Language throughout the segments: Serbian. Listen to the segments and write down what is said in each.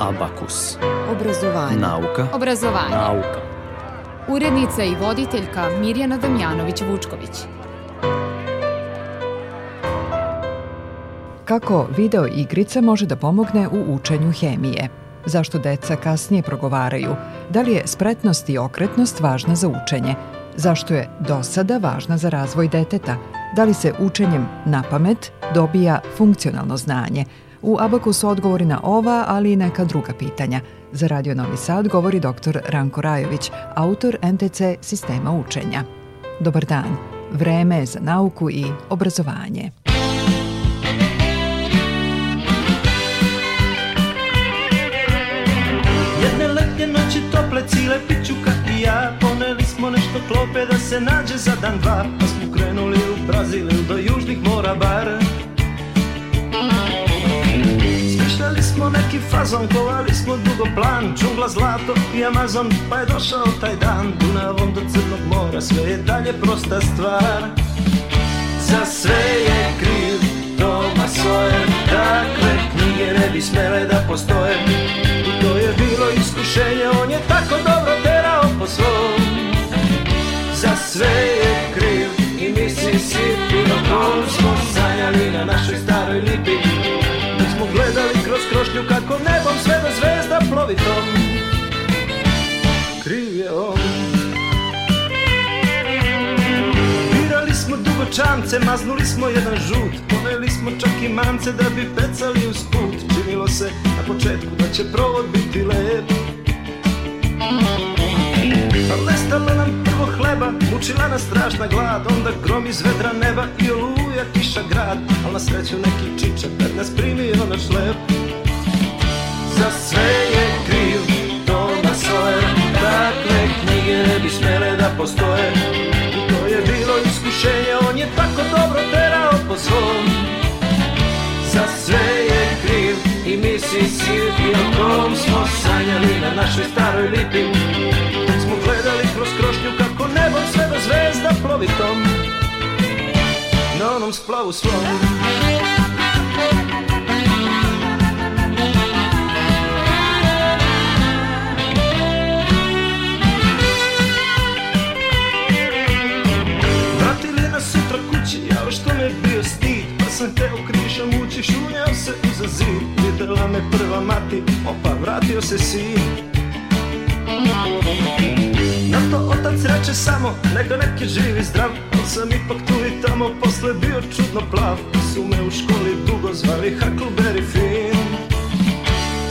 Abakus. Obrazovanje. Nauka. Obrazovanje. Nauka. Urednica i voditeljka Mirjana Damjanović-Vučković. Kako video igrica može da pomogne u učenju hemije? Zašto deca kasnije progovaraju? Da li je spretnost i okretnost važna za učenje? Zašto je dosada važna za razvoj deteta? Da li se učenjem na pamet dobija funkcionalno znanje? U Abaku su odgovori na ova, ali i neka druga pitanja. Za Radio Novi Sad govori dr. Ranko Rajović, autor NTC sistema učenja. Dobar dan. Vreme je za nauku i obrazovanje. Jedne letnje noći tople cile pićuka i ja Poneli smo nešto klope da se nađe za dan dva Pa smo krenuli u Brazil do južnih mora bar Smišljali smo neki fazon, kovali smo dugo plan Džungla, zlato i Amazon, pa je došao taj dan. Dunavom do Crnog mora, sve je dalje prosta stvar. Za sve je kriv Thomas Sawyer Takve knjige ne bi smele da postoje. I to je bilo iskušenje, on je tako dobro terao po svom. Za sve je kriv i Mississippi O kom smo sanjali na našoj staroj lipi. Mi gledali kroz krošnju kako nebom sve do zvezda plovi tom Kriv je on. Birali smo dugočance, maznuli smo jedan žut Poneli smo čak i mance da bi pecali uz put. Činilo se na početku da će provod biti lep. Ali nestalo nam prvo hleba, mučila nas strašna glad Onda grom iz vedra neba i oluja kiša grad. Al na sreću neki čiča kad nas primio na šlep. Za sve je kriv Thomas Sawyer Takve knjige ne bi smele da postoje. I to je bilo iskušenje, on je tako dobro terao po svom. Za sve je kriv i Mississippi O kom smo sanjali na našoj staroj lipi. Smo gledali kroz krošnju kako nebom sve do zvezda plovi tom. Na onom splavu svom sam teo krišom ući, šunjao se uza Videla me prva mati, opa, vratio se sin. Na to otac reče samo, nego neki živi zdrav. Al sam ipak tu i tamo, posle bio čudno plav. Su me u školi dugo zvali Huckleberry Finn.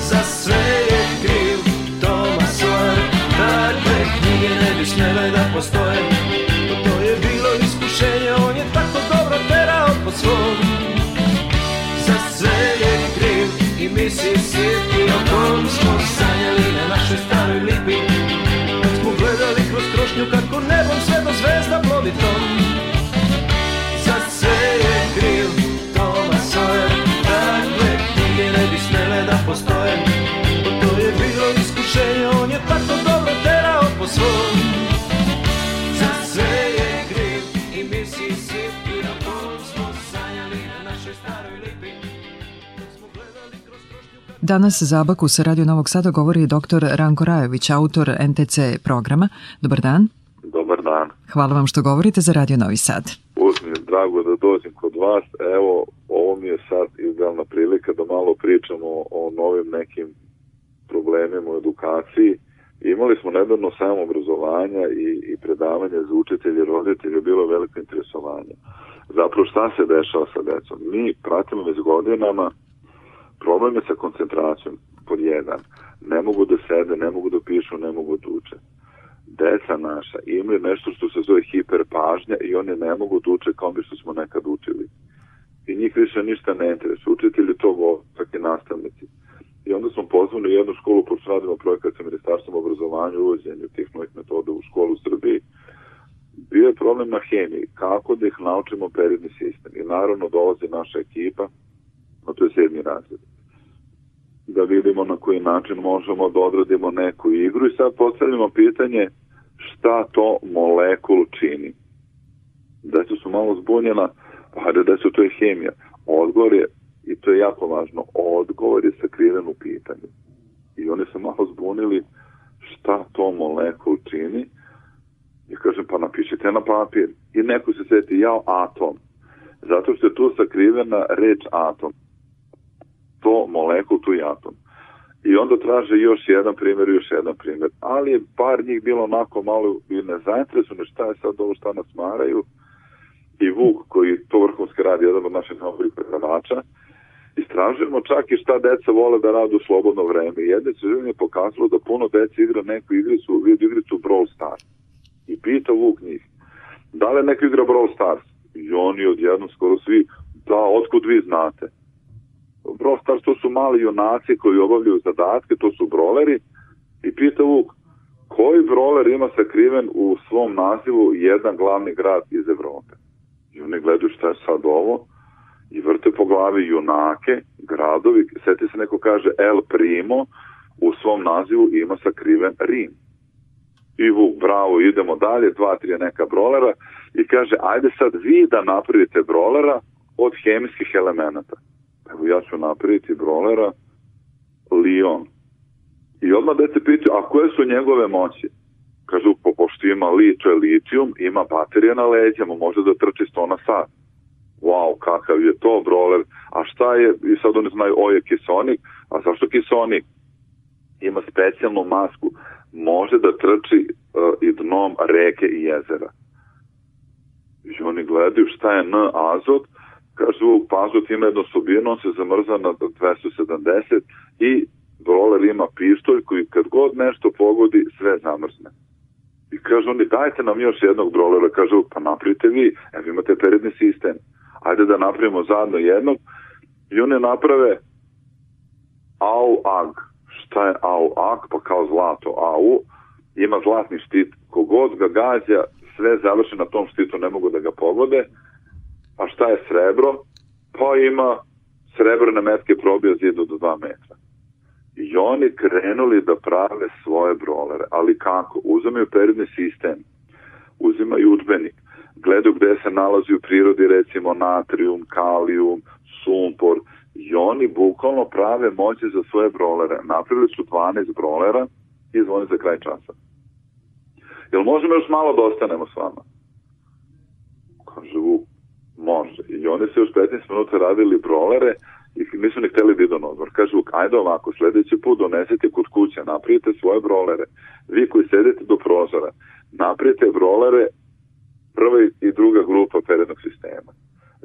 Za sve je kriv Thomas Sawyer. Takve knjige ne bi smjele da postoje. To je bilo iskušenje On je tako dobro terao po svom Mississippi O kom Danas za Abaku sa Radio Novog Sada govori dr. Ranko Rajović, autor NTC programa. Dobar dan. Dobar dan. Hvala vam što govorite za Radio Novi Sad. Uvijek mi je drago da dođem kod vas. Evo, ovo mi je sad idealna prilika da malo pričamo o novim nekim problemima u edukaciji. Imali smo nedavno samo obrazovanja i, i predavanje za učitelje i roditelje, bilo veliko interesovanje. Zapravo šta se dešava sa decom? Mi pratimo već godinama probleme sa koncentracijom pod jedan. Ne mogu da sede, ne mogu da pišu, ne mogu da uče. Deca naša imaju nešto što se zove hiperpažnja i oni ne mogu da uče kao mi što smo nekad učili. I njih više ništa ne interesuje. Učitelji to vole, i nastavnici. I onda smo pozvali jednu školu, pošto radimo projekat sa Ministarstvom obrazovanja u uvođenju tih novih metoda u školu u Srbiji. Bio je problem na hemiji, kako da ih naučimo periodni sistem. I naravno dolazi naša ekipa, no to je sedmi razred da vidimo na koji način možemo da odradimo neku igru i sad postavljamo pitanje šta to molekul čini. Deca su malo zbunjena, pa da su to je hemija. Odgovor je, i to je jako važno, odgovor je sakriven u pitanju. I oni se malo zbunili šta to molekul čini. I kažem, pa napišite na papir. I neko se seti, ja atom. Zato što je tu sakrivena reč atom. To molekul, tu je atom. I onda traže još jedan primjer, još jedan primjer. Ali je par njih bilo onako malo i nezainteresovano šta je sad ovo šta nas maraju. I Vuk, koji to vrhunski radi, jedan od naših novih predavača, istražujemo čak i šta deca vole da rade u slobodno vreme. Jedne se je pokazalo da puno deca igra neku igricu, vidi igricu Brawl Stars. I pita Vuk njih, da li neko igra Brawl Stars? I oni odjednom skoro svi, da, otkud vi znate? Brawl Stars to su mali junaci koji obavljaju zadatke, to su broleri. I pita Vuk, koji broler ima sakriven u svom nazivu jedan glavni grad iz Evrope? I oni gledaju šta je sad ovo i vrte po glavi junake, gradovi, seti se neko kaže El Primo, u svom nazivu ima sakriven Rim. I Vuk, bravo, idemo dalje, dva, tri neka brolera i kaže, ajde sad vi da napravite brolera od hemijskih elemenata. Evo ja ću napraviti brolera Lion. I odmah dete pitaju, a koje su njegove moći? Kažu, po, pošto ima li, to je litijum, ima baterija na leđama, može da trči 100 na sat. Wow, kakav je to broler. A šta je, i sad oni znaju, o je kisonik, a zašto kisonik? Ima specijalnu masku, može da trči uh, i dnom reke i jezera. I oni gledaju šta je N azot, kažu, pa azot ima jednu osobinu, on se zamrza na 270 i broler ima pištolj koji kad god nešto pogodi, sve zamrzne. I kažu oni, dajte nam još jednog brolera. Kažu, pa napravite vi, evo imate peredni sistem. Ajde da napravimo zajedno jednog. I oni naprave au ag. Šta je au ag? Pa kao zlato au. Ima zlatni štit. Kogod ga gađa, sve završi na tom štitu, ne mogu da ga pogode. A šta je srebro? Pa ima srebrne metke probio zidu do 2 metra. I oni krenuli da prave svoje brolere. Ali kako? Uzimaju periodni sistem, uzimaju učbenik, gledaju gde se nalazi u prirodi recimo natrium, kalijum, sumpor i oni bukvalno prave moći za svoje brolere. Napravili su 12 brolera i zvoni za kraj časa. Jel možemo još malo da ostanemo s vama? Kaže, može. I oni se još 15 minuta radili brolere i nisu ni hteli da idu na odmor. Kažu, ajde ovako, sledeći put donesete kod kuće, napravite svoje brolere. Vi koji sedete do prozora, napravite brolere prva i druga grupa perednog sistema.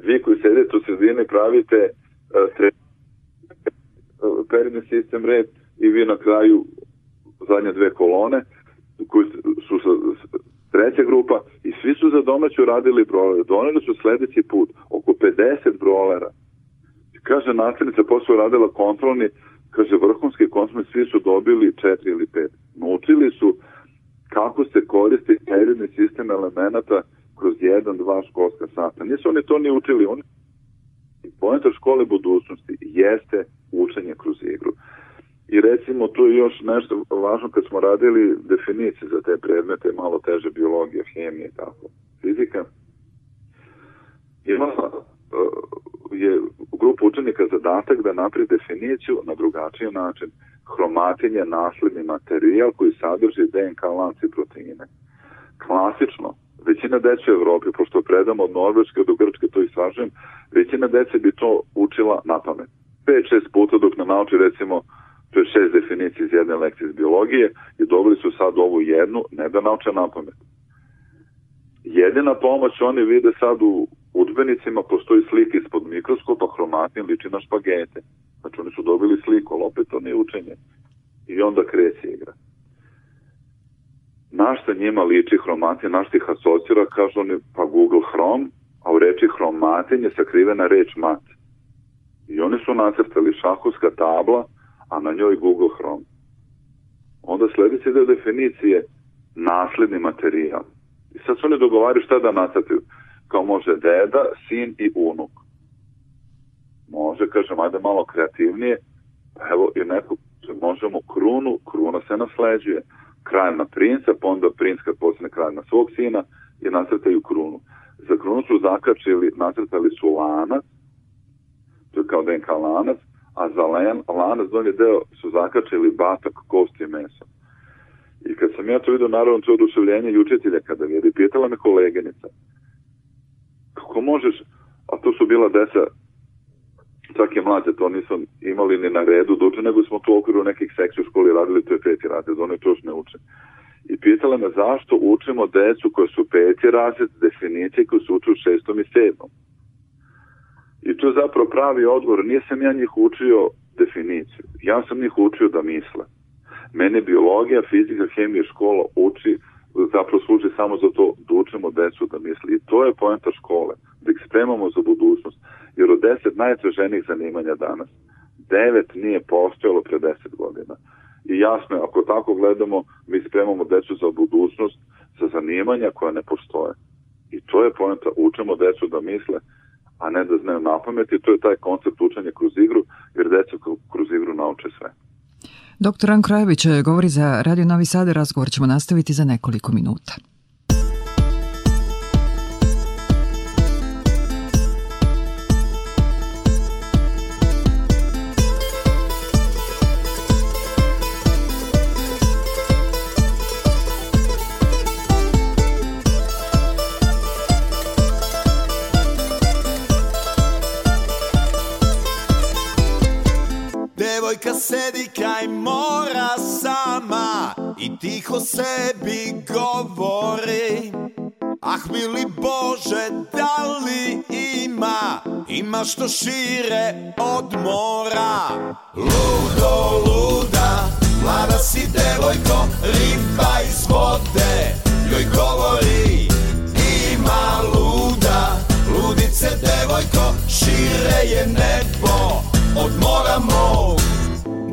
Vi koji sedete u sredini pravite uh, peredni sistem red i vi na kraju zadnje dve kolone koji su sa, treća grupa i svi su za domaću radili brolere. Doneli su sledeći put oko 50 brolera Kaže, nastavnica posao radila kontrolni, kaže, vrhunski kontrolni, svi su dobili četiri ili pet. Naučili su kako se koristi periodni sistem elemenata kroz jedan, dva školska sata. Nisu oni to ni učili, oni Poenta škole budućnosti jeste učenje kroz igru. I recimo tu je još nešto važno kad smo radili definicije za te predmete, malo teže biologija, hemija i tako, fizika. Ima je grupa učenika zadatak da napravi definiciju na drugačiji način. Hromatin je nasledni materijal koji sadrži DNK lanci proteine. Klasično, većina dece u Evropi, pošto predam od Norveške do Grčke, to istražujem, većina dece bi to učila na pamet. 5-6 puta dok ne nauči recimo to je šest definicija iz jedne lekcije iz biologije i dobili su sad ovu jednu, ne da nauče na pamet. Jedina pomoć oni vide sad u udbenicima postoji slika ispod mikroskopa, hromatin liči na špagete. Znači oni su dobili sliku, ali opet to nije učenje. I onda kreće igra. Naš se njima liči hromatin, naš ih asocira, kažu oni, pa Google Chrome, a u reči hromatin je sakrivena reč mat. I oni su nacrtali šahovska tabla, a na njoj Google Chrome. Onda sledeći deo definicije nasledni materijal. I sad su oni dogovaraju šta da nacrtaju kao može deda, sin i unuk. Može, kažem, ajde malo kreativnije, evo i neko, možemo krunu, kruna se nasleđuje, kraljna princa, pa onda princ kad postane kralj na svog sina i nacrtaju krunu. Za krunu su zakačili, nacrtali su lanac, to je kao DNK lanac, a za len, lanac donji deo su zakačili batak, kost i meso. I kad sam ja to vidio, naravno, to oduševljenje i učitelja kada vidi, pitala me koleginica, kako možeš, a to su bila deca, čak je mlađe, to nisam imali ni na redu da uče, nego smo to u okviru nekih sekcija u školi radili, to je peti razred, oni to još ne uče. I pitala me zašto učimo decu koje su peti razred, definicije koje su uče u šestom i sedmom. I to je zapravo pravi odgovor. Nisam ja njih učio definiciju. Ja sam njih učio da misle. Mene biologija, fizika, hemija, škola uči, zapravo služi samo za to da učimo decu da misli. I to je poenta škole, da ih spremamo za budućnost. Jer od deset najtraženijih zanimanja danas, devet nije postojalo pre deset godina. I jasno je, ako tako gledamo, mi spremamo decu za budućnost, za zanimanja koja ne postoje. I to je poenta, učimo decu da misle, a ne da znaju na pamet i to je taj koncept učenja kroz igru, jer deca kroz igru nauče sve. Doktor Ranko Rajević govori za Radio Novi Sad, razgovor ćemo nastaviti za nekoliko minuta. Devojka sedi kraj mora sama I tiho sebi govori. Ah mili Bože, da li ima? Ima što šire od mora. Ludo, luda, mlada si devojko Riba iz vode, joj govori. Ima luda, ludice devojko Šire je nebo od mora mog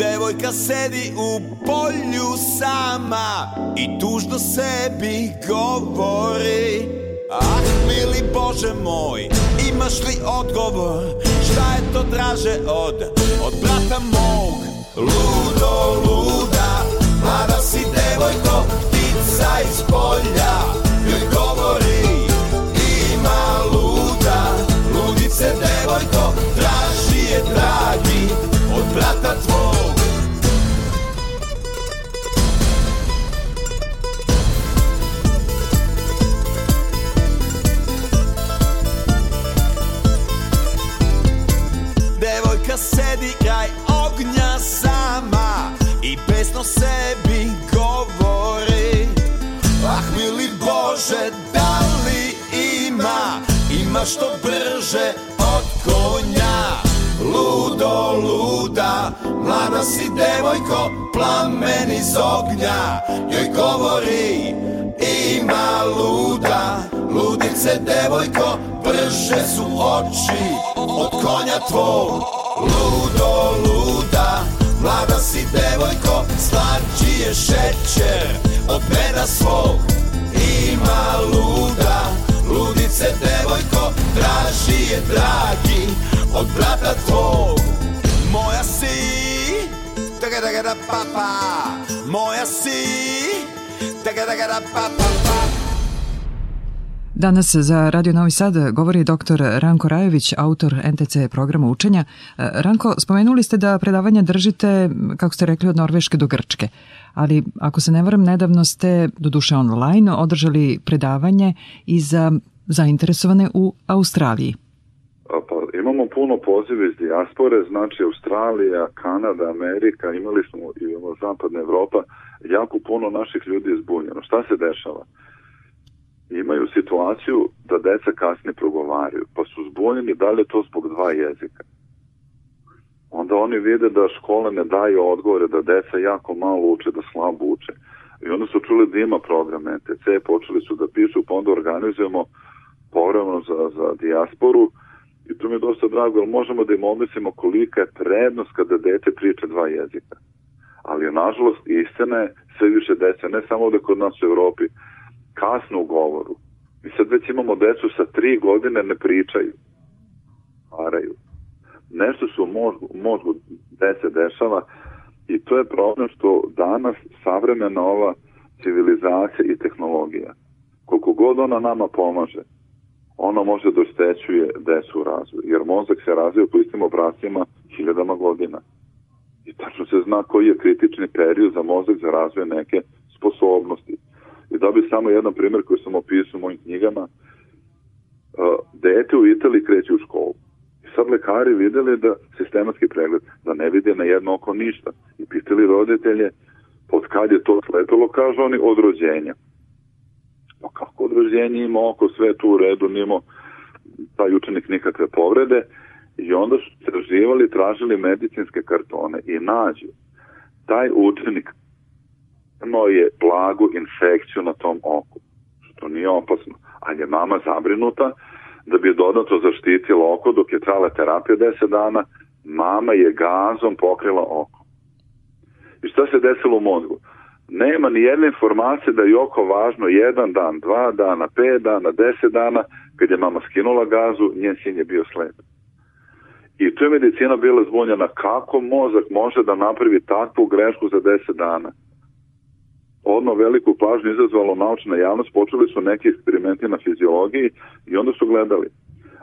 Devojka sedi u polju sama I tužno sebi govori Ah, mili Bože moj, imaš li odgovor? Šta je to draže od, od brata mog? Ludo, luda, mlada si devojko, ptica iz polja Joj govori, ima luda, ludice devojko, traži je dragi od brata tvog sedi kraj ognja sama I pesno sebi govori. Ah mili Bože, da li ima Ima što brže od konja? Ludo, luda, mlada si devojko Plamen iz ognja. Joj govori Ima luda, ludice devojko Brže su oči od konja tvog Ludo, luda, mlada si devojko Slađi je šećer od meda svog Ima luda, ludice devojko Traži je dragi od brata tvog. Moja si Taga taga da papa Moja si Taga taga da papa pa Danas za Radio Novi Sad govori dr. Ranko Rajević, autor NTC programa učenja. E, Ranko, spomenuli ste da predavanja držite, kako ste rekli, od Norveške do Grčke. Ali, ako se ne varam, nedavno ste, do duše online, održali predavanje i za zainteresovane u Australiji. Pa, imamo puno poziva iz dijaspore, znači Australija, Kanada, Amerika, imali smo i zapadna Evropa, jako puno naših ljudi je zbunjeno. Šta se dešava? Imaju situaciju da deca kasnije progovaraju, pa su zbunjeni da li je to zbog dva jezika. Onda oni vide da škole ne daju odgovore, da deca jako malo uče, da slabo uče. I onda su čuli da ima program NTC, počeli su da pišu, pa onda organizujemo program za, za dijasporu i to mi je dosta drago, jer možemo da im omislimo kolika je prednost kada dete priča dva jezika. Ali, nažalost, istina je sve više dece, ne samo ovde kod nas u Evropi, kasno u govoru. Mi sad već imamo decu sa tri godine ne pričaju. Varaju. Nešto se u mozgu, mozgu dece dešava i to je problem što danas savremena ova civilizacija i tehnologija, koliko god ona nama pomaže, ona može da oštećuje decu u razvoju. Jer mozak se razvija po istim obracima hiljadama godina. I tačno se zna koji je kritični period za mozak za razvoj neke sposobnosti. I bi samo jedan primjer koji sam opisao u mojim knjigama, dete u Italiji kreće u školu. I sad lekari videli da sistematski pregled, da ne vide na jedno oko ništa. I pitali roditelje, od kad je to slepilo, kažu oni, od rođenja. No kako od rođenja ima oko sve tu u redu, nimo taj učenik nikakve povrede i onda su traživali, tražili medicinske kartone i nađu taj učenik imao je blagu infekciju na tom oku, što nije opasno, ali je mama zabrinuta da bi dodatno zaštitila oko dok je trala terapija 10 dana, mama je gazom pokrila oko. I šta se desilo u mozgu? Nema ni jedne informacije da je oko važno jedan dan, dva dana, pet dana, deset dana, kad je mama skinula gazu, njen sin je bio slep. I tu je medicina bila zbunjena kako mozak može da napravi takvu grešku za 10 dana. Odno veliku pažnju izazvalo naučna javnost, počeli su neki eksperimenti na fiziologiji i onda su gledali.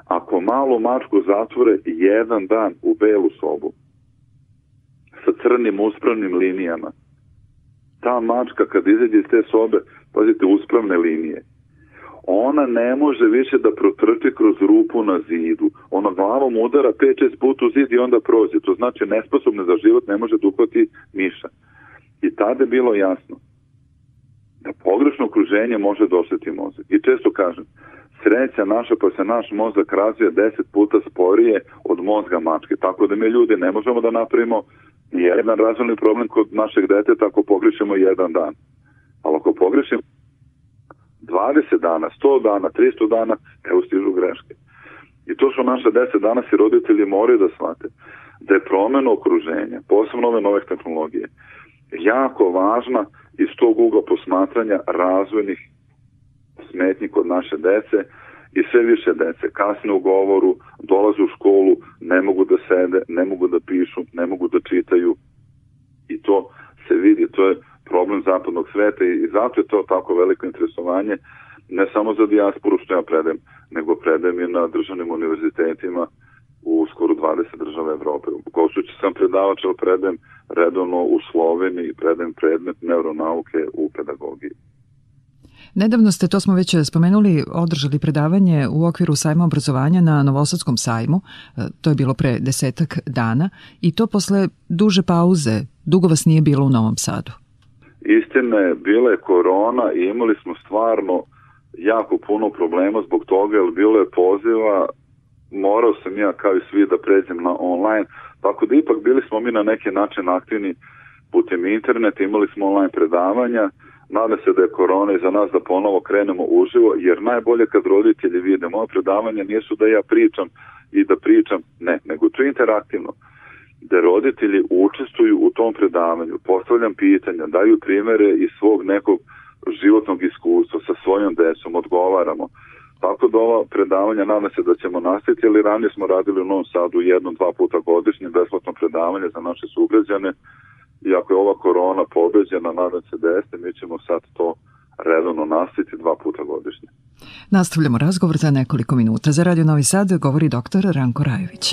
Ako malu mačku zatvore jedan dan u belu sobu sa crnim uspravnim linijama, ta mačka kad izađe iz te sobe, pazite, uspravne linije, ona ne može više da protrči kroz rupu na zidu. Ona glavom udara 5-6 puta u zid i onda prođe. To znači nesposobna za život ne može da uhvati miša. I tada je bilo jasno da pogrešno okruženje može doseti mozak. I često kažem, sreća naša pa se naš mozak razvija 10 puta sporije od mozga mačke. Tako da mi ljudi ne možemo da napravimo jedan razvojni problem kod našeg deteta ako pogrešimo jedan dan. Ali ako pogrešimo 20 dana, 100 dana, 300 dana, evo stižu greške. I to su naše 10 danas i roditelji moraju da shvate da je promena okruženja, posebno ove nove tehnologije, jako važna iz tog ugla posmatranja razvojnih smetnji kod naše dece i sve više dece kasne u govoru, dolaze u školu, ne mogu da sede, ne mogu da pišu, ne mogu da čitaju. I to se vidi, to je problem zapadnog sveta i zato je to tako veliko interesovanje ne samo za dijasporu što ja predajem, nego predajem i na državnim univerzitetima u skoro 20 država Evrope. U Kosući sam predavač, ali predajem redovno u Sloveniji i predajem predmet neuronauke u pedagogiji. Nedavno ste, to smo već spomenuli, održali predavanje u okviru sajma obrazovanja na Novosadskom sajmu, e, to je bilo pre desetak dana, i to posle duže pauze, dugo vas nije bilo u Novom Sadu. Istine, bila je korona i imali smo stvarno jako puno problema zbog toga, jer bilo je poziva, morao sam ja kao i svi da pređem na online, tako da ipak bili smo mi na neki način aktivni putem interneta, imali smo online predavanja, nada se da je korona i za nas da ponovo krenemo uživo, jer najbolje kad roditelji vide moje predavanja nisu da ja pričam i da pričam, ne, nego to je interaktivno da roditelji učestvuju u tom predavanju, postavljam pitanja, daju primere iz svog nekog životnog iskustva sa svojom desom, odgovaramo. Tako da ova predavanja nadam se da ćemo nastaviti, ali ranije smo radili u Novom Sadu jednom, dva puta godišnje besplatno predavanje za naše sugrađane i ako je ova korona pobeđena, nadam se da jeste, mi ćemo sad to redovno nastaviti dva puta godišnje. Nastavljamo razgovor za nekoliko minuta. Za Radio Novi Sad govori doktor Ranko Rajović.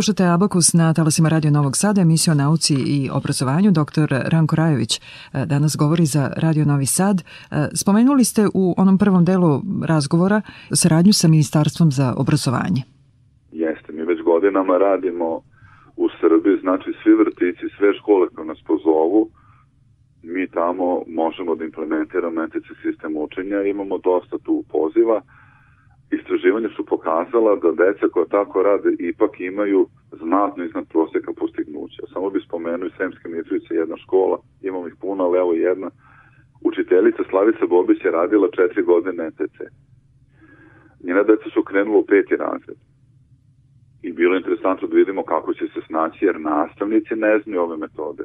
Slušate Abakus na talasima Radio Novog Sada, emisiju o nauci i obrazovanju. Dr. Ranko Rajović e, danas govori za Radio Novi Sad. E, spomenuli ste u onom prvom delu razgovora saradnju sa Ministarstvom za obrazovanje. Jeste, mi već godinama radimo u Srbiji, znači svi vrtici, sve škole koje nas pozovu, mi tamo možemo da implementiramo NTC sistem učenja, imamo dosta tu poziva, istraživanja su pokazala da deca koja tako rade ipak imaju znatno iznad proseka postignuća. Samo bi spomenuo i Semske Mitrovice, jedna škola, imamo ih puno, ali evo jedna. Učiteljica Slavica Bobić je radila četiri godine NTC. Njena deca su krenula u peti razred. I bilo je interesantno da vidimo kako će se snaći, jer nastavnici ne znaju ove metode.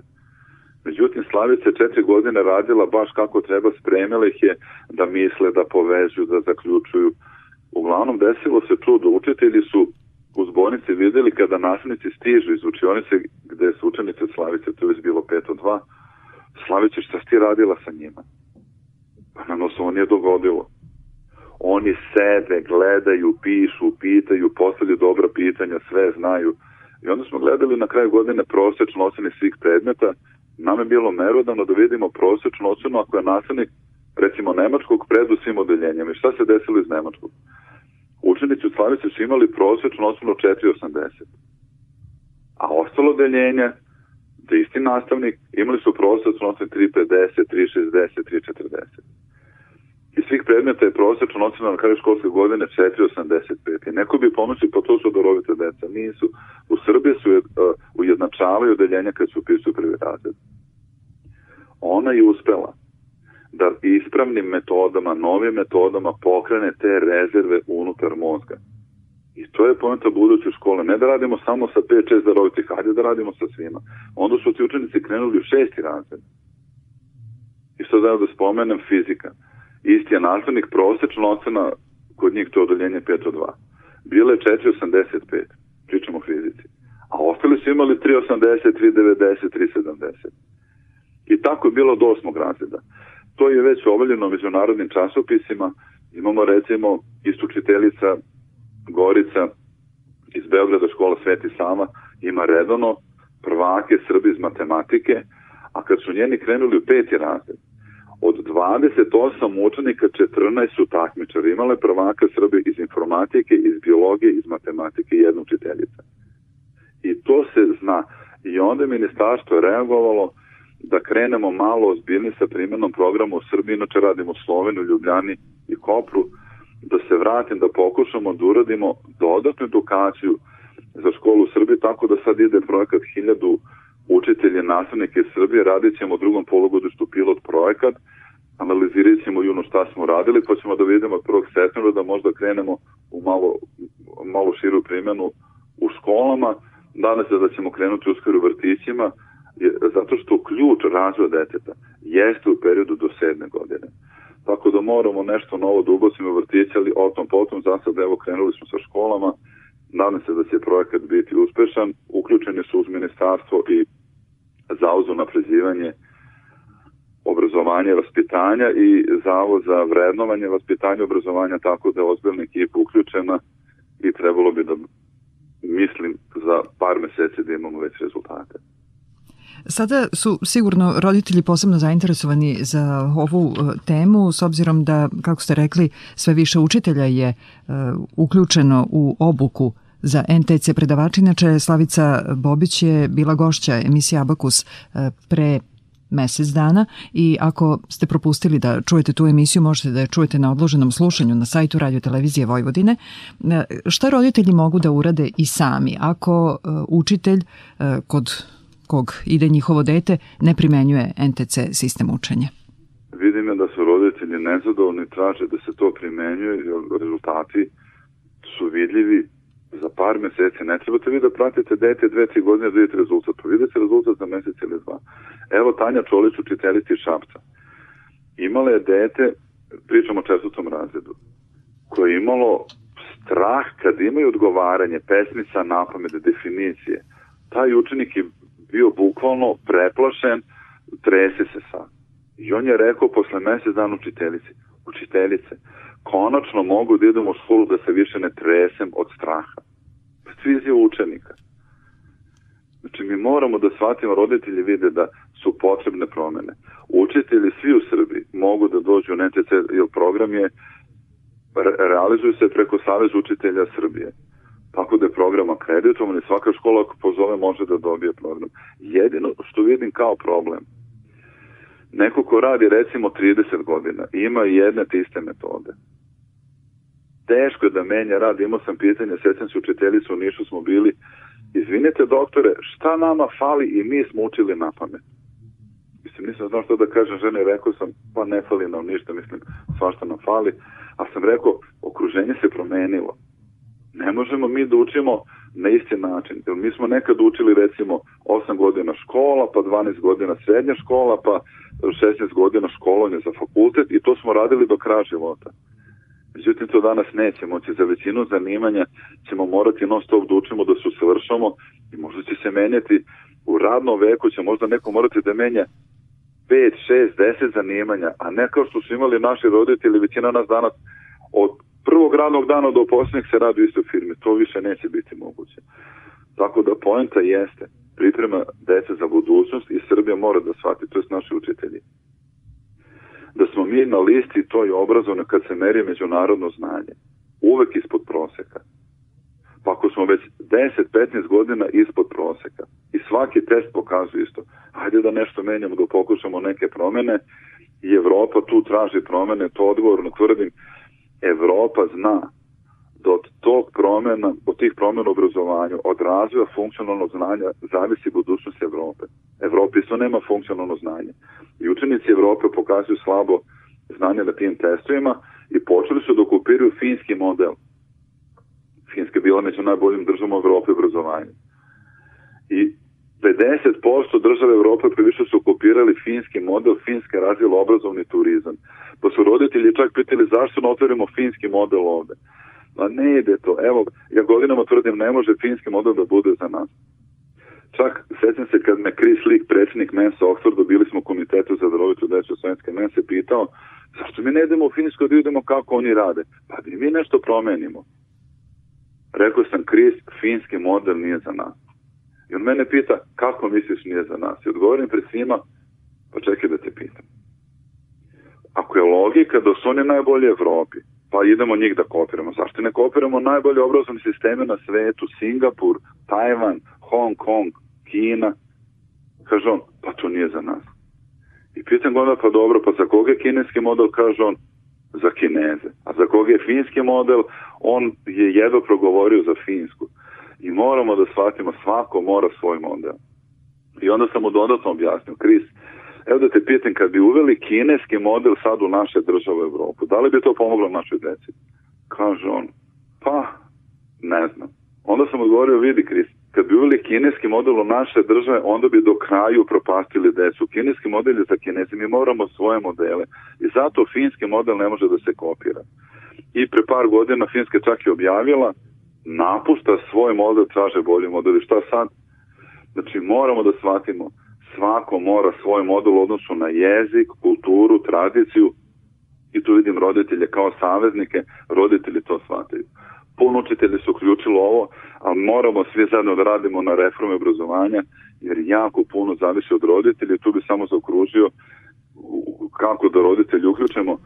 Međutim, Slavica je četiri godine radila baš kako treba, spremila ih je da misle, da povežu, da zaključuju, uglavnom desilo se to da učitelji su u zbornici videli kada nastavnici stižu iz učionice gde su učenice Slavice, to je bilo 5 od 2, Slavice, šta ti radila sa njima? Pa nam se ovo nije dogodilo. Oni sede, gledaju, pišu, pitaju, postavljaju dobra pitanja, sve znaju. I onda smo gledali na kraju godine prosečno ocene svih predmeta. Nam je bilo merodano da vidimo prosečno ocenu ako je nastavnik recimo nemačkog pred u svim odeljenjama. I šta se desilo iz nemačkog? Učenici u Slavici su imali prosječno osnovno 4,80. A ostalo deljenje, da isti nastavnik, imali su prosječno osnovno 3,50, 3,60, 3,40. I svih predmeta je prosječno ocena na kraju školske godine 4,85. I neko bi pomislio, pa to su dorovite deca. Nisu. U Srbiji su uh, ujednačavaju odeljenja kad su upisuju prvi razred. Ona je uspela da ispravnim metodama, novim metodama pokrene te rezerve unutar mozga. I to je pojenta buduće škole. Ne da radimo samo sa 5-6 darovitih, hajde da radimo sa svima. Onda su ti učenici krenuli u šesti razred. I sad da da spomenem fizika. Isti je nastavnik prosečna ocena kod njih to odeljenje 5 od 2. Bilo je 4,85. Pričamo o fizici. A ostali su imali 3,80, 3,90, 3,70. I tako je bilo do osmog razreda. To je već obavljeno međunarodnim časopisima. Imamo recimo istučiteljica Gorica iz Beograda škola Sveti Sama ima redovno prvake Srbi iz matematike, a kad su njeni krenuli u peti razred, od 28 učenika 14 su takmičari. Imale prvaka Srbi iz informatike, iz biologije, iz matematike i jedna učiteljica. I to se zna. I onda je ministarstvo reagovalo da krenemo malo ozbiljni sa primjenom programa u Srbiji, inače radimo u Sloveniju, Ljubljani i Kopru, da se vratim, da pokušamo da uradimo dodatnu edukaciju za školu u Srbiji, tako da sad ide projekat 1000 učitelje nastavnike iz Srbije, radit ćemo u drugom polugodištu pilot projekat, analizirat ćemo juno šta smo radili, pa ćemo da vidimo od 1. septembra da možda krenemo u malo, malo širu primjenu u školama, danas se da ćemo krenuti uskoro u vrtićima, zato što ključ razvoja deteta jeste u periodu do sedme godine. Tako da moramo nešto novo da ubacimo vrtiće, ali o tom potom za sad evo krenuli smo sa školama, nadam se da će projekat biti uspešan, uključeni su uz ministarstvo i zauzu napređivanje obrazovanja i vaspitanja i Zavod za vrednovanje vaspitanja i obrazovanja, tako da je ozbiljna ekipa uključena i trebalo bi da mislim za par meseci da imamo već rezultate. Sada su sigurno roditelji posebno zainteresovani za ovu e, temu s obzirom da, kako ste rekli, sve više učitelja je uh, uključeno u obuku za NTC predavač. Inače, Slavica Bobić je bila gošća emisije Abakus uh, pre mesec dana i ako ste propustili da čujete tu emisiju, možete da je čujete na odloženom slušanju na sajtu Radio Televizije Vojvodine. Šta roditelji mogu da urade i sami ako učitelj kod kog ide njihovo dete ne primenjuje NTC sistem učenja? Vidim da su roditelji nezadovoljni, traže da se to primenjuje, rezultati su vidljivi za par meseci. Ne trebate vi da pratite dete dve, tri godine da vidite rezultat. Pa vidite rezultat za mesec ili dva. Evo Tanja Čolić, učiteljica iz Šapca. Imala je dete, pričamo o četvrtom razredu, koje je imalo strah kad imaju odgovaranje, pesmica, napamet, definicije. Taj učenik je bio bukvalno preplašen, trese se sad. I on je rekao posle mesec dan učiteljici, učiteljice, konačno mogu da idem u školu da se više ne tresem od straha. Stvizija učenika. Znači mi moramo da shvatimo, roditelji vide da su potrebne promene. Učitelji svi u Srbiji mogu da dođu u NTC, jer program je realizuju se preko Savez učitelja Srbije. Tako da je program akreditovan i svaka škola ako pozove može da dobije program. Jedino što vidim kao problem, neko ko radi recimo 30 godina ima jedne te iste metode. Teško je da menja rad, imao sam pitanje, sećam se učiteljicu u Nišu smo bili, izvinite doktore, šta nama fali i mi smo učili na pamet. Mislim, nisam znao što da kažem žene, rekao sam, pa ne fali nam ništa, mislim, svašta nam fali, a sam rekao, okruženje se promenilo Ne možemo mi da učimo na isti način. Jer mi smo nekad učili recimo 8 godina škola, pa 12 godina srednja škola, pa 16 godina školovanje za fakultet i to smo radili do kraja života. Međutim, to danas neće moći. Za većinu zanimanja ćemo morati non stop da učimo, da se usavršamo i možda će se menjati u radnom veku, će možda neko morati da menja 5, 6, 10 zanimanja, a ne kao što su imali naši roditelji, većina nas danas od prvog radnog dana do posljednjeg se radi u istoj firmi. To više neće biti moguće. Tako da poenta jeste priprema dece za budućnost i Srbija mora da shvati, to je naši učitelji. Da smo mi na listi toj obrazovne kad se meri međunarodno znanje. Uvek ispod proseka. Pa ako smo već 10-15 godina ispod proseka i svaki test pokazuje isto, hajde da nešto menjamo, da pokušamo neke promene i Evropa tu traži promene, to odgovorno tvrdim, Evropa zna da od tog promena, od tih promena u obrazovanju, od razvoja funkcionalnog znanja zavisi budućnost Evrope. Evropa isto nema funkcionalno znanje. I učenici Evrope pokazuju slabo znanje na tim testovima i počeli su da okupiraju finski model. Finska je bila među najboljim državom Evrope obrazovanja. I 50% države Evrope previše su kopirali finski model, Finska razvila obrazovni turizam. Pa su roditelji čak pitali zašto ne otvorimo finski model ovde. Ma ne ide to. Evo, ja godinama tvrdim ne može finski model da bude za nas. Čak, sećam se kad me Chris Leak, predsjednik Mensa Oxfordu, bili smo u komitetu za darovitu deću slovenske Mense, pitao zašto mi ne idemo u Finsku da vidimo kako oni rade? Pa da mi nešto promenimo. Rekao sam, Chris, finski model nije za nas. I on mene pita, kako misliš nije za nas? I odgovorim pred svima, pa čekaj da te pitam. Ako je logika da su oni najbolji Evropi, pa idemo njih da kopiramo. Zašto ne kopiramo najbolje obrazovne sisteme na svetu? Singapur, Tajvan, Hong Kong, Kina. Kaže on, pa to nije za nas. I pitam ga onda, pa dobro, pa za koga je kineski model? Kaže on, za Kineze. A za koga je finski model? On je jedno progovorio za Finsku. I moramo da shvatimo, svako mora svoj model. I onda sam mu dodatno objasnio, Kris, evo da te pitam, kad bi uveli kineski model sad u naše države u Evropu, da li bi to pomoglo našoj deci? Kaže on, pa, ne znam. Onda sam odgovorio, vidi Kris, kad bi uveli kineski model u naše države, onda bi do kraju propastili decu. Kineski model je za kinezi, mi moramo svoje modele. I zato finski model ne može da se kopira. I pre par godina Finska čak je objavila napušta svoj model, traže bolji model. I šta sad? Znači, moramo da shvatimo, svako mora svoj model odnosu na jezik, kulturu, tradiciju i tu vidim roditelje kao saveznike, roditelji to shvataju. Puno učitelji su uključili ovo, ali moramo svi zajedno da radimo na reforme obrazovanja, jer jako puno zavisi od roditelja tu bi samo zaokružio kako da roditelji uključemo.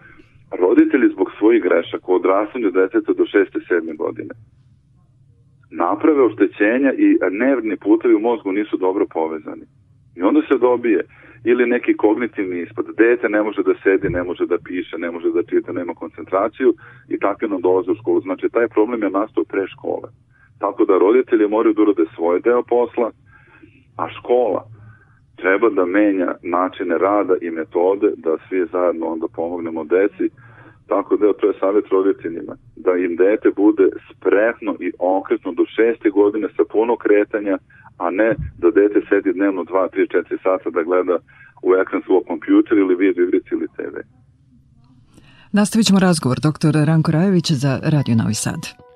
Roditelji zbog svojih grešaka u odrastanju deteta do 6. 7. godine naprave oštećenja i nervni putevi u mozgu nisu dobro povezani. I onda se dobije ili neki kognitivni ispad. Dete ne može da sedi, ne može da piše, ne može da čita, nema koncentraciju i takve nam dolaze u školu. Znači, taj problem je nastao pre škole. Tako da roditelji moraju da urade svoj deo posla, a škola treba da menja načine rada i metode da svi zajedno onda pomognemo deci Tako da to je savjet roditeljima, da im dete bude spretno i okretno do šeste godine sa puno kretanja, a ne da dete sedi dnevno 2, 3, 4 sata da gleda u ekran svog kompjutera ili video igrici ili TV. Nastavit ćemo razgovor dr. Ranko Rajević za Radio Novi Sad.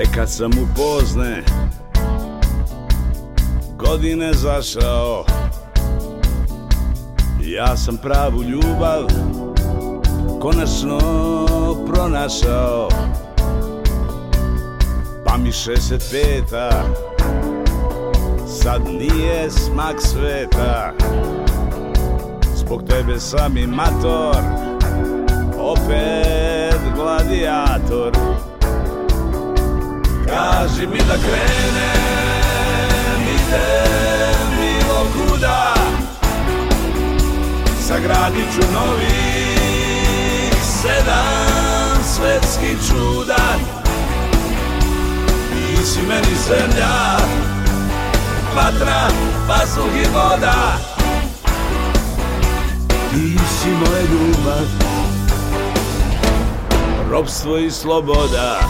Te kad sam u pozne godine zašao. Ja sam pravu ljubav konačno pronašao. Pa mi 65 sad nije smak sveta. Zbog tebe sam i mator Opet gladijator Kaži mi da krenem, idem bilo kuda. Sagradit ću novih sedam svetskih čuda. Ti si meni zemlja, vatra, vazduh i voda. Ti si moja ljubav, robstvo i sloboda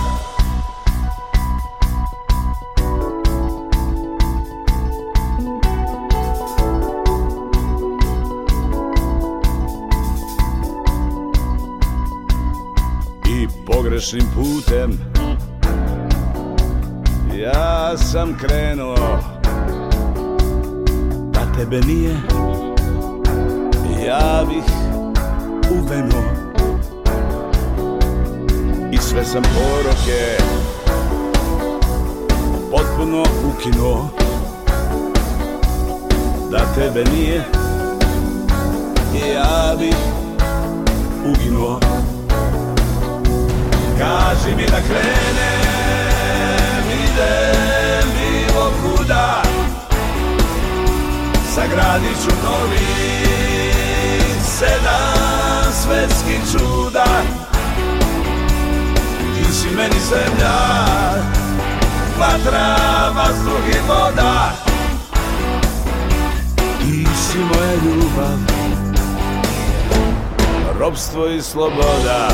pogrešnim putem. Ja sam krenuo. Da tebe nije Ja bih uvenuo. I sve sam poroke Potpuno ukinuo. Da tebe nije Ja bih uginuo Kaži mi da krenem, idem bilo kuda Sagradit ću novi sedam svetskih čuda. Ti si meni zemlja, vatra, vazduh i voda. Ti si moja ljubav, robstvo i sloboda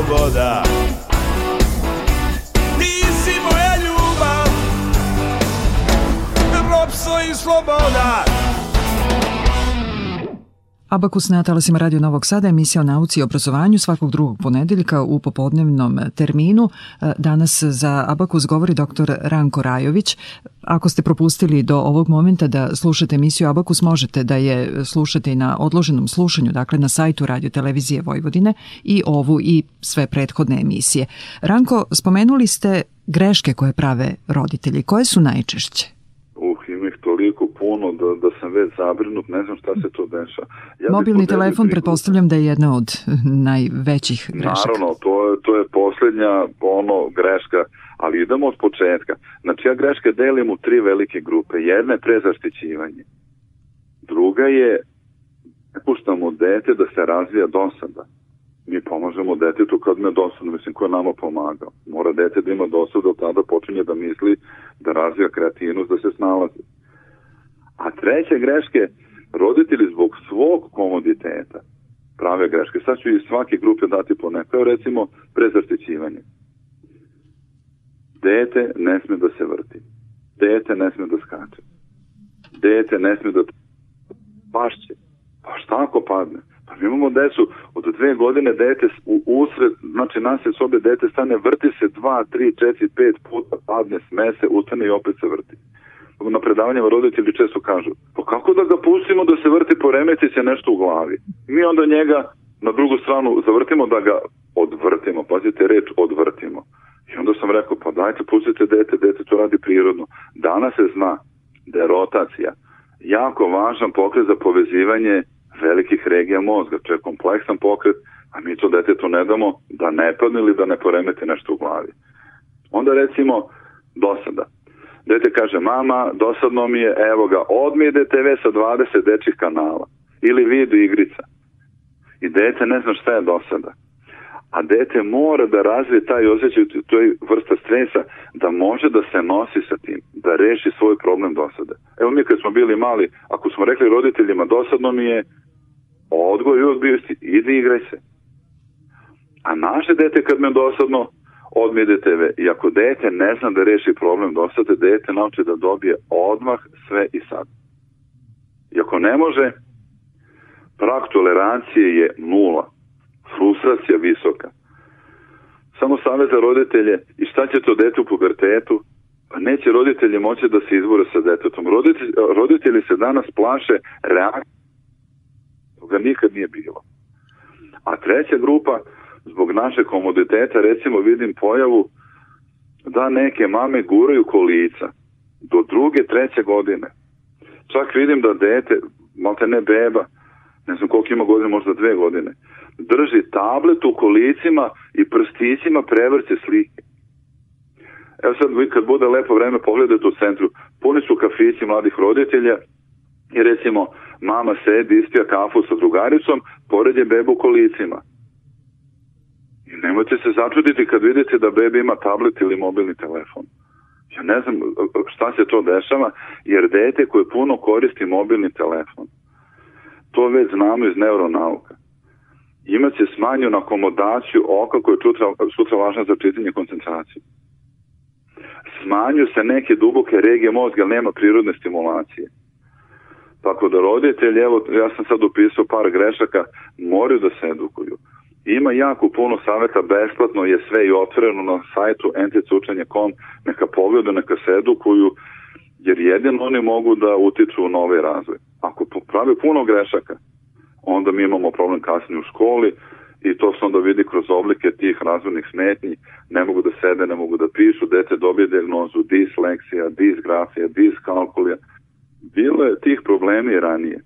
sloboda. Ti si moja ljubav Ropstvo i sloboda. Abakus na talasima Radio Novog Sada, emisija o nauci i obrazovanju svakog drugog ponedeljka u popodnevnom terminu. E, danas za Abakus govori dr. Ranko Rajović. Ako ste propustili do ovog momenta da slušate emisiju Abakus, možete da je slušate i na odloženom slušanju, dakle na sajtu Radio Televizije Vojvodine i ovu i sve prethodne emisije. Ranko, spomenuli ste greške koje prave roditelji. Koje su najčešće? Već zabrinut, ne znam šta se to deša. Ja Mobilni telefon, pretpostavljam da je jedna od najvećih grešaka. Naravno, to je, to je poslednja ono greška, ali idemo od početka. Znači ja greške delim u tri velike grupe. Jedna je prezaštićivanje. Druga je ne puštamo dete da se razvija dosada. Mi pomažemo detetu kad me dosadno, mislim, ko je nama pomagao. Mora dete da ima dosadu, da tada počinje da misli, da razvija kreativnost, da se snalazi. A treće greške, roditelji zbog svog komoditeta prave greške. Sad ću iz svake grupe dati po neko. recimo prezaštićivanje. Dete ne sme da se vrti. Dete ne sme da skače. Dete ne sme da pašće. Pa šta ako padne? Pa mi imamo decu od dve godine dete u usred, znači nas je sobe dete stane, vrti se dva, tri, četiri, pet puta, padne, smese, ustane i opet se vrti na predavanjama roditelji često kažu, pa kako da ga pustimo da se vrti, poremeti se nešto u glavi. Mi onda njega na drugu stranu zavrtimo da ga odvrtimo, pazite reč odvrtimo. I onda sam rekao, pa dajte, pustite dete, dete to radi prirodno. Danas se zna da je rotacija jako važan pokret za povezivanje velikih regija mozga. To je kompleksan pokret, a mi to detetu ne damo da ne padne ili da ne poremeti nešto u glavi. Onda recimo dosada. Dete kaže, mama, dosadno mi je, evo ga, odmi DTV sa 20 dečih kanala. Ili video igrica. I dete ne zna šta je dosada. A dete mora da razvije taj osjećaj, to je vrsta stresa, da može da se nosi sa tim, da reši svoj problem dosade. Evo mi kad smo bili mali, ako smo rekli roditeljima dosadno mi je, odgoj i odbijosti, idi igraj se. A naše dete kad me dosadno, odmije TV. I ako dete ne zna da reši problem dosade, dete nauči da dobije odmah sve i sad. I ako ne može, prag tolerancije je nula. Frustracija visoka. Samo savjet za roditelje i šta će to dete u pubertetu? Pa neće roditelji moći da se izbore sa detetom. Roditelji, roditelji se danas plaše reakcije. Toga nikad nije bilo. A treća grupa zbog naše komoditeta recimo vidim pojavu da neke mame guraju kolica do druge, treće godine. Čak vidim da dete, malte ne beba, ne znam koliko ima godine, možda dve godine, drži tablet u kolicima i prstićima prevrće slike. Evo sad kad bude lepo vreme pogledajte u centru, puni su kafići mladih roditelja i recimo mama sedi, ispija kafu sa drugaricom, pored je beba u kolicima. Nemojte se začuditi kad vidite da bebi ima tablet ili mobilni telefon. Ja ne znam šta se to dešava, jer dete koje puno koristi mobilni telefon, to već znamo iz neuronauka, imaće smanjenu akomodaciju oka koja je sutra, sutra važna za čitanje koncentraciju. Smanju se neke duboke regije mozga, nema prirodne stimulacije. Tako da roditelji, evo, ja sam sad upisao par grešaka, moraju da se edukuju. Ima jako puno saveta, besplatno je sve i otvoreno na sajtu enticučenje.com, neka pogledu, neka se edukuju, jer jedino oni mogu da utiču na ovaj razvoj. Ako prave puno grešaka, onda mi imamo problem kasnije u školi i to se onda vidi kroz oblike tih razvojnih smetnji, ne mogu da sede, ne mogu da pišu, dete dobije diagnozu disleksija, disgrafija, diskalkulija. Bilo je tih problemi ranije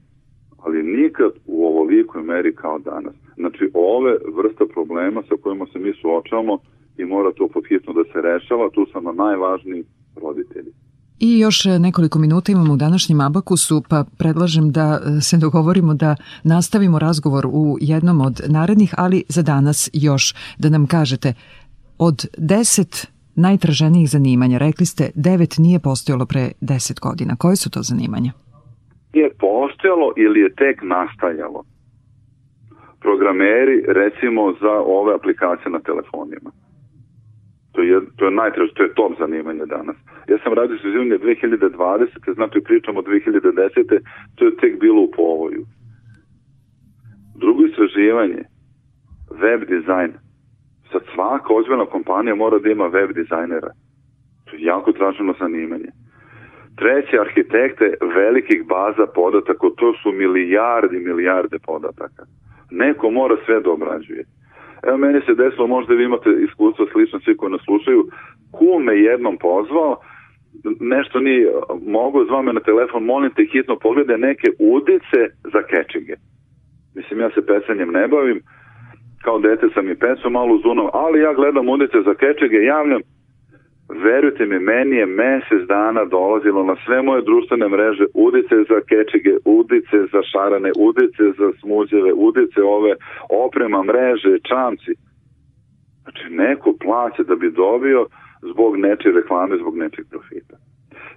ali nikad u ovolikoj meri kao danas. Znači, ove vrsta problema sa kojima se mi suočavamo i mora to podhitno da se rešava, tu su nam najvažniji roditelji. I još nekoliko minuta imamo u današnjem abakusu, pa predlažem da se dogovorimo da nastavimo razgovor u jednom od narednih, ali za danas još da nam kažete od deset najtraženijih zanimanja, rekli ste devet nije postojalo pre deset godina. Koje su to zanimanja? je postojalo ili je tek nastajalo. Programeri, recimo, za ove aplikacije na telefonima. To je, to je najtraž, to je top zanimanje danas. Ja sam radio sa izivanje 2020. Znači pričamo 2010. To je tek bilo u povoju. istraživanje, web dizajn. Sad svaka ozbiljna kompanija mora da ima web dizajnera. To je jako traženo zanimanje. Treće, arhitekte velikih baza podataka, to su milijardi, milijarde podataka. Neko mora sve da obrađuje. Evo, meni se desilo, možda vi imate iskustvo slično svi koji nas slušaju, kum me jednom pozvao, nešto nije mogu, zvao me na telefon, molim te hitno pogledaj neke udice za kečige. Mislim, ja se pecanjem ne bavim, kao dete sam i pecao malo uz ali ja gledam udice za kečige, javljam, verujte mi, meni je mesec dana dolazilo na sve moje društvene mreže udice za kečige, udice za šarane, udice za smuđeve, udice ove, oprema, mreže, čamci. Znači, neko plaća da bi dobio zbog nečije reklame, zbog nečeg profita.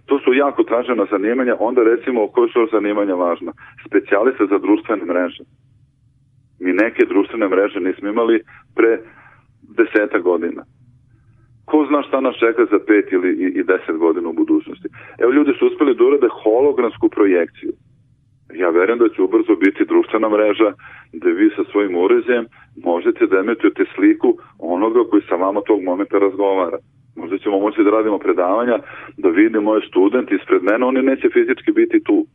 To su jako tražena zanimanja, onda recimo koje su zanimanja važna? Specijalista za društvene mreže. Mi neke društvene mreže nismo imali pre deseta godina. Ko zna šta nas čeka za pet ili i, deset godina u budućnosti. Evo ljudi su uspeli da urade hologramsku projekciju. Ja verujem da će ubrzo biti društvena mreža da vi sa svojim uređajem možete da emitujete sliku onoga koji sa vama tog momenta razgovara. Možda ćemo moći da radimo predavanja, da vide moje studenti ispred mene, oni neće fizički biti tu.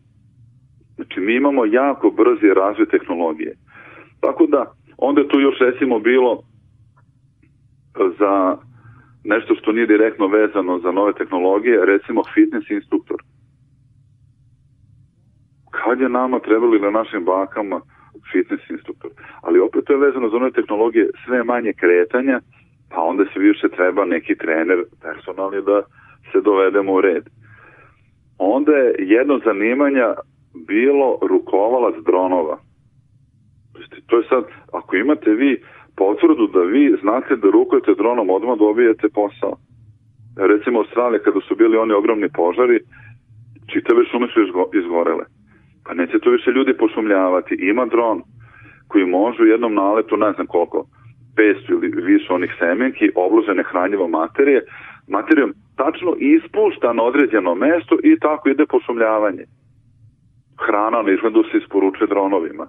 Znači, mi imamo jako brzi razvoj tehnologije. Tako da, onda tu još recimo bilo za nešto što nije direktno vezano za nove tehnologije, recimo fitness instruktor. Kad je nama trebali na našim bakama fitness instruktor? Ali opet to je vezano za nove tehnologije, sve manje kretanja, pa onda se više treba neki trener personalni da se dovedemo u red. Onda je jedno zanimanja bilo rukovalac dronova. To je sad, ako imate vi potvrdu da vi znate da rukujete dronom, odmah dobijete posao. Recimo u kada su bili oni ogromni požari, čitave šume su izgorele. Pa neće to više ljudi pošumljavati. Ima dron koji može u jednom naletu, ne znam koliko, 500 ili više onih semenki obložene hranjivo materije, materijom tačno ispušta na određeno mesto i tako ide pošumljavanje. Hrana na izgledu se isporučuje dronovima.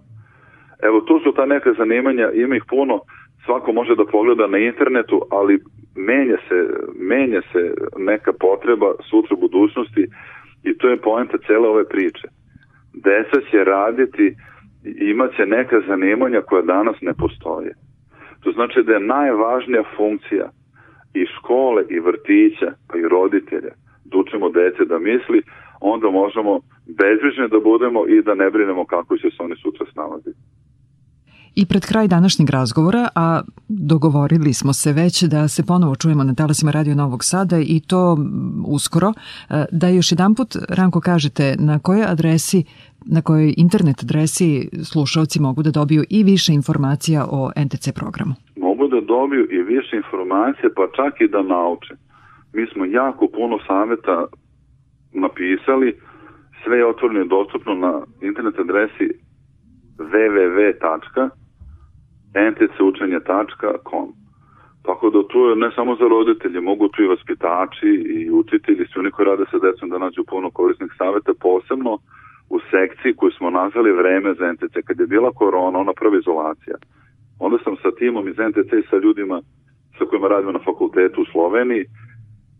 Evo, to su ta neka zanimanja, ima ih puno, svako može da pogleda na internetu, ali menja se, menja se neka potreba sutra budućnosti i to je poenta cele ove priče. Deca će raditi, imaće neka zanimanja koja danas ne postoje. To znači da je najvažnija funkcija i škole i vrtića, pa i roditelja, da učimo dece da misli, onda možemo bezbrižni da budemo i da ne brinemo kako će se oni sutra snalaziti. I pred kraj današnjeg razgovora, a dogovorili smo se već da se ponovo čujemo na talasima Radio Novog Sada i to uskoro, e, da još jedan put, Ranko, kažete na kojoj adresi na kojoj internet adresi slušalci mogu da dobiju i više informacija o NTC programu? Mogu da dobiju i više informacije, pa čak i da nauče. Mi smo jako puno saveta napisali, sve je otvoreno i dostupno na internet adresi www.ntcučenje.com Tako da tu je ne samo za roditelje, mogu tu i vaspitači i učitelji, svi oni koji rade sa decom da nađu puno korisnih saveta, posebno u sekciji koju smo nazvali vreme za NTC. Kad je bila korona, ona prva izolacija, onda sam sa timom iz NTC i sa ljudima sa kojima radimo na fakultetu u Sloveniji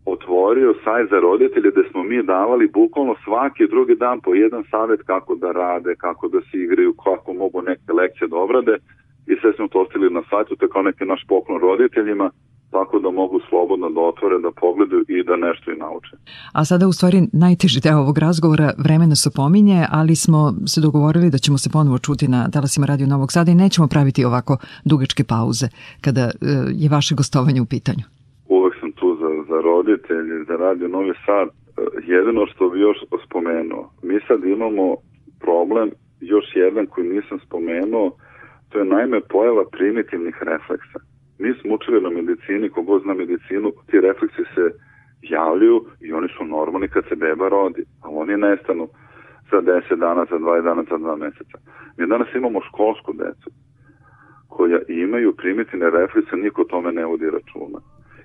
otvorio sajt za roditelje gde smo mi davali bukvalno svaki drugi dan po jedan savet kako da rade, kako da se igraju, kako mogu neke lekcije da obrade i sve smo to ostili na sajtu, to je kao neki naš poklon roditeljima tako da mogu slobodno da otvore, da pogledaju i da nešto i nauče. A sada u stvari najteži deo ovog razgovora vremena se pominje, ali smo se dogovorili da ćemo se ponovo čuti na talasima Radio Novog Sada i nećemo praviti ovako dugačke pauze kada e, je vaše gostovanje u pitanju. Uvek sam tu za, za roditelje, za Radio Novi Sad. E, jedino što bi još spomenuo, mi sad imamo problem, još jedan koji nisam spomenuo, to je najme pojava primitivnih refleksa Mi smo učili na medicini, kogo zna medicinu, ti refleksi se javljaju i oni su normalni kad se beba rodi, a oni nestanu za 10 dana, za 20 dana, za 2 meseca. Mi danas imamo školsku decu koja imaju primitivne reflekse, niko tome ne vodi računa.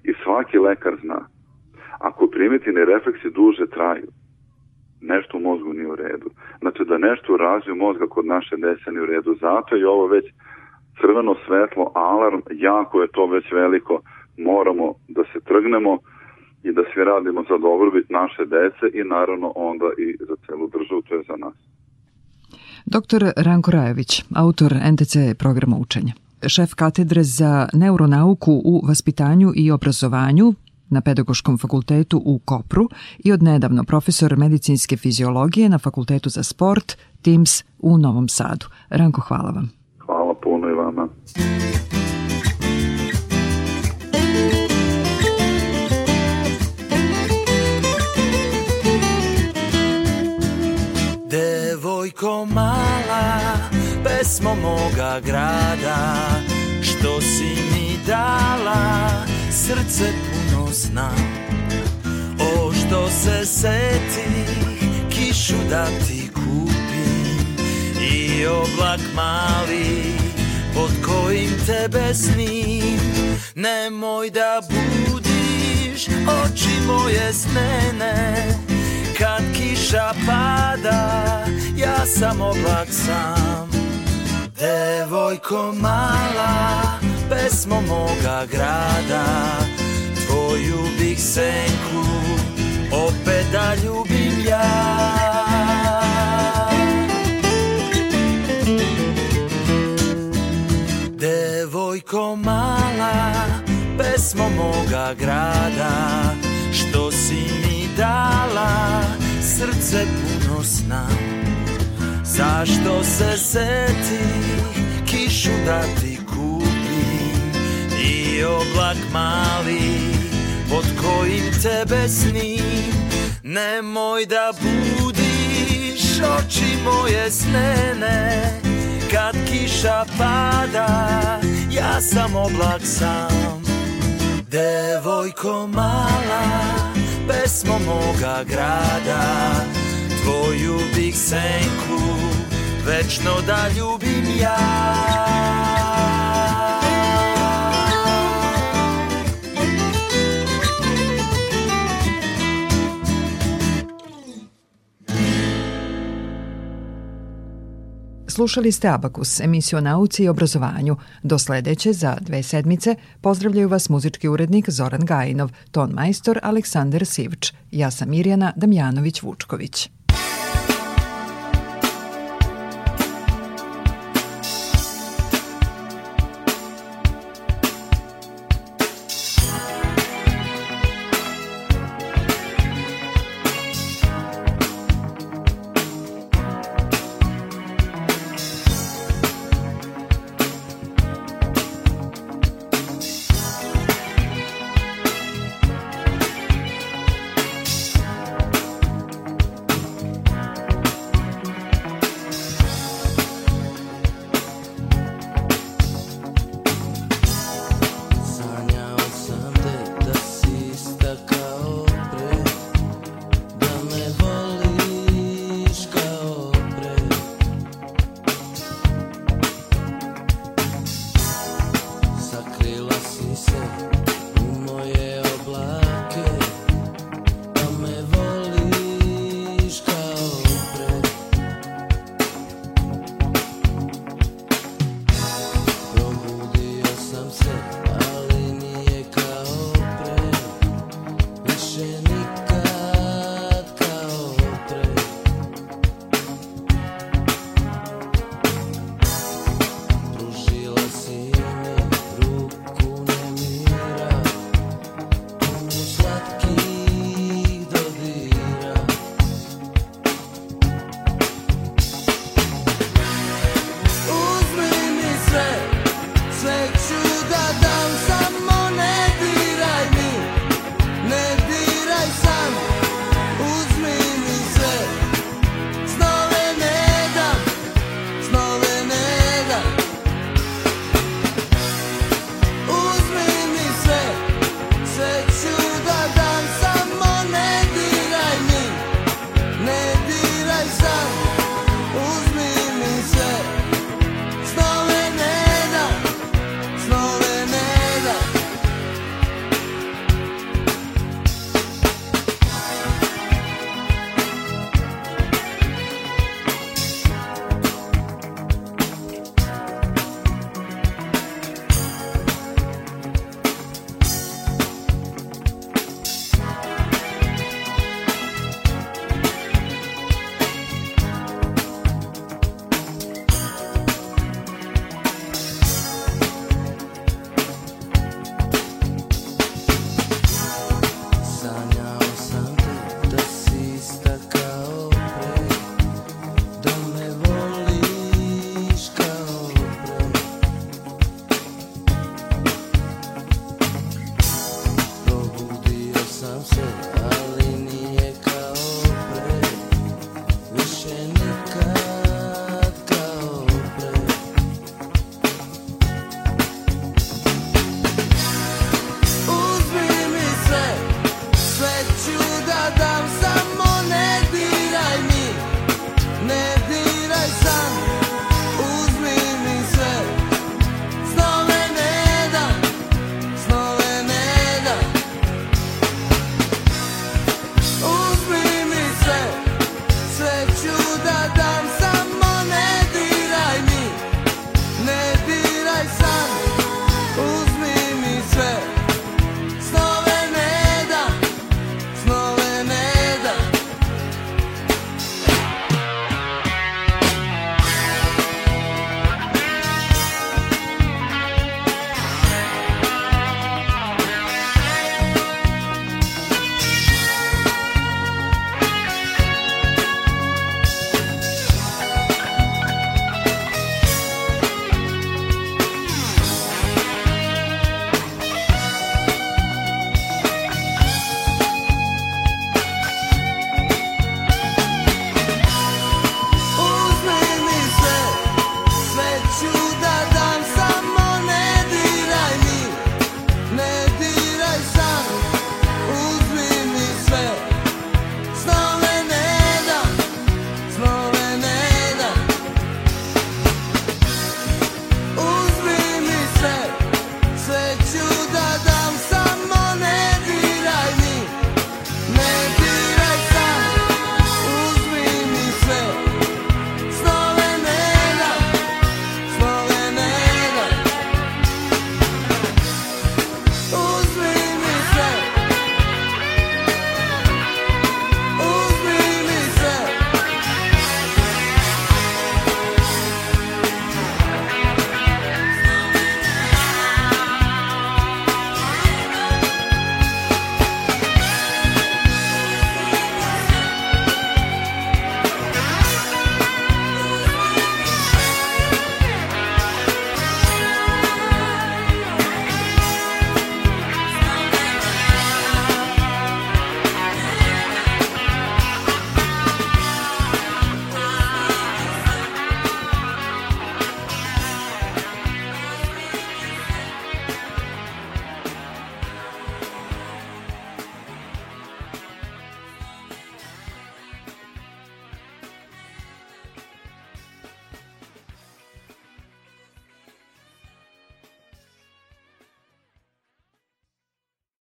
I svaki lekar zna, ako primitivni refleksi duže traju, nešto u mozgu nije u redu. Znači da nešto u razvoju mozga kod naše dece nije u redu. Zato je ovo već crveno svetlo, alarm, jako je to već veliko, moramo da se trgnemo i da svi radimo za dobrobit naše dece i naravno onda i za celu državu, to je za nas. Dr. Ranko Rajović, autor NTC programa učenja šef katedre za neuronauku u vaspitanju i obrazovanju na Pedagoškom fakultetu u Kopru i odnedavno profesor medicinske fiziologije na Fakultetu za sport TIMS u Novom Sadu. Ranko, hvala vam. Hvala puno i vama. Devojko mala, pesmo moga grada, što si mi dala, srce puno zna. O što se seti, kišu da ti kupim i oblak mali pod kojim tebe snim. Nemoj da budiš oči moje snene, kad kiša pada, ja sam oblak sam. Devojko mala, pesmo moga grada, tvoju bih senku opet da ljubim ja. Devojko mala, pesmo moga grada, što si mi dala, srce puno sna. Zašto se seti kišu da ti oblak mali pod kojim tebe snim Nemoj da budiš. Oči moje snene Kad kiša pada ja sam oblak sam. Devojko mala pesmo moga grada Tvoju bih senku večno da ljubim ja Slušali ste Abakus, emisiju o nauci i obrazovanju. Do sledeće za dve sedmice pozdravljaju vas muzički urednik Zoran Gajinov, ton majstor Aleksandar Sivč. Ja sam Mirjana Damjanović-Vučković.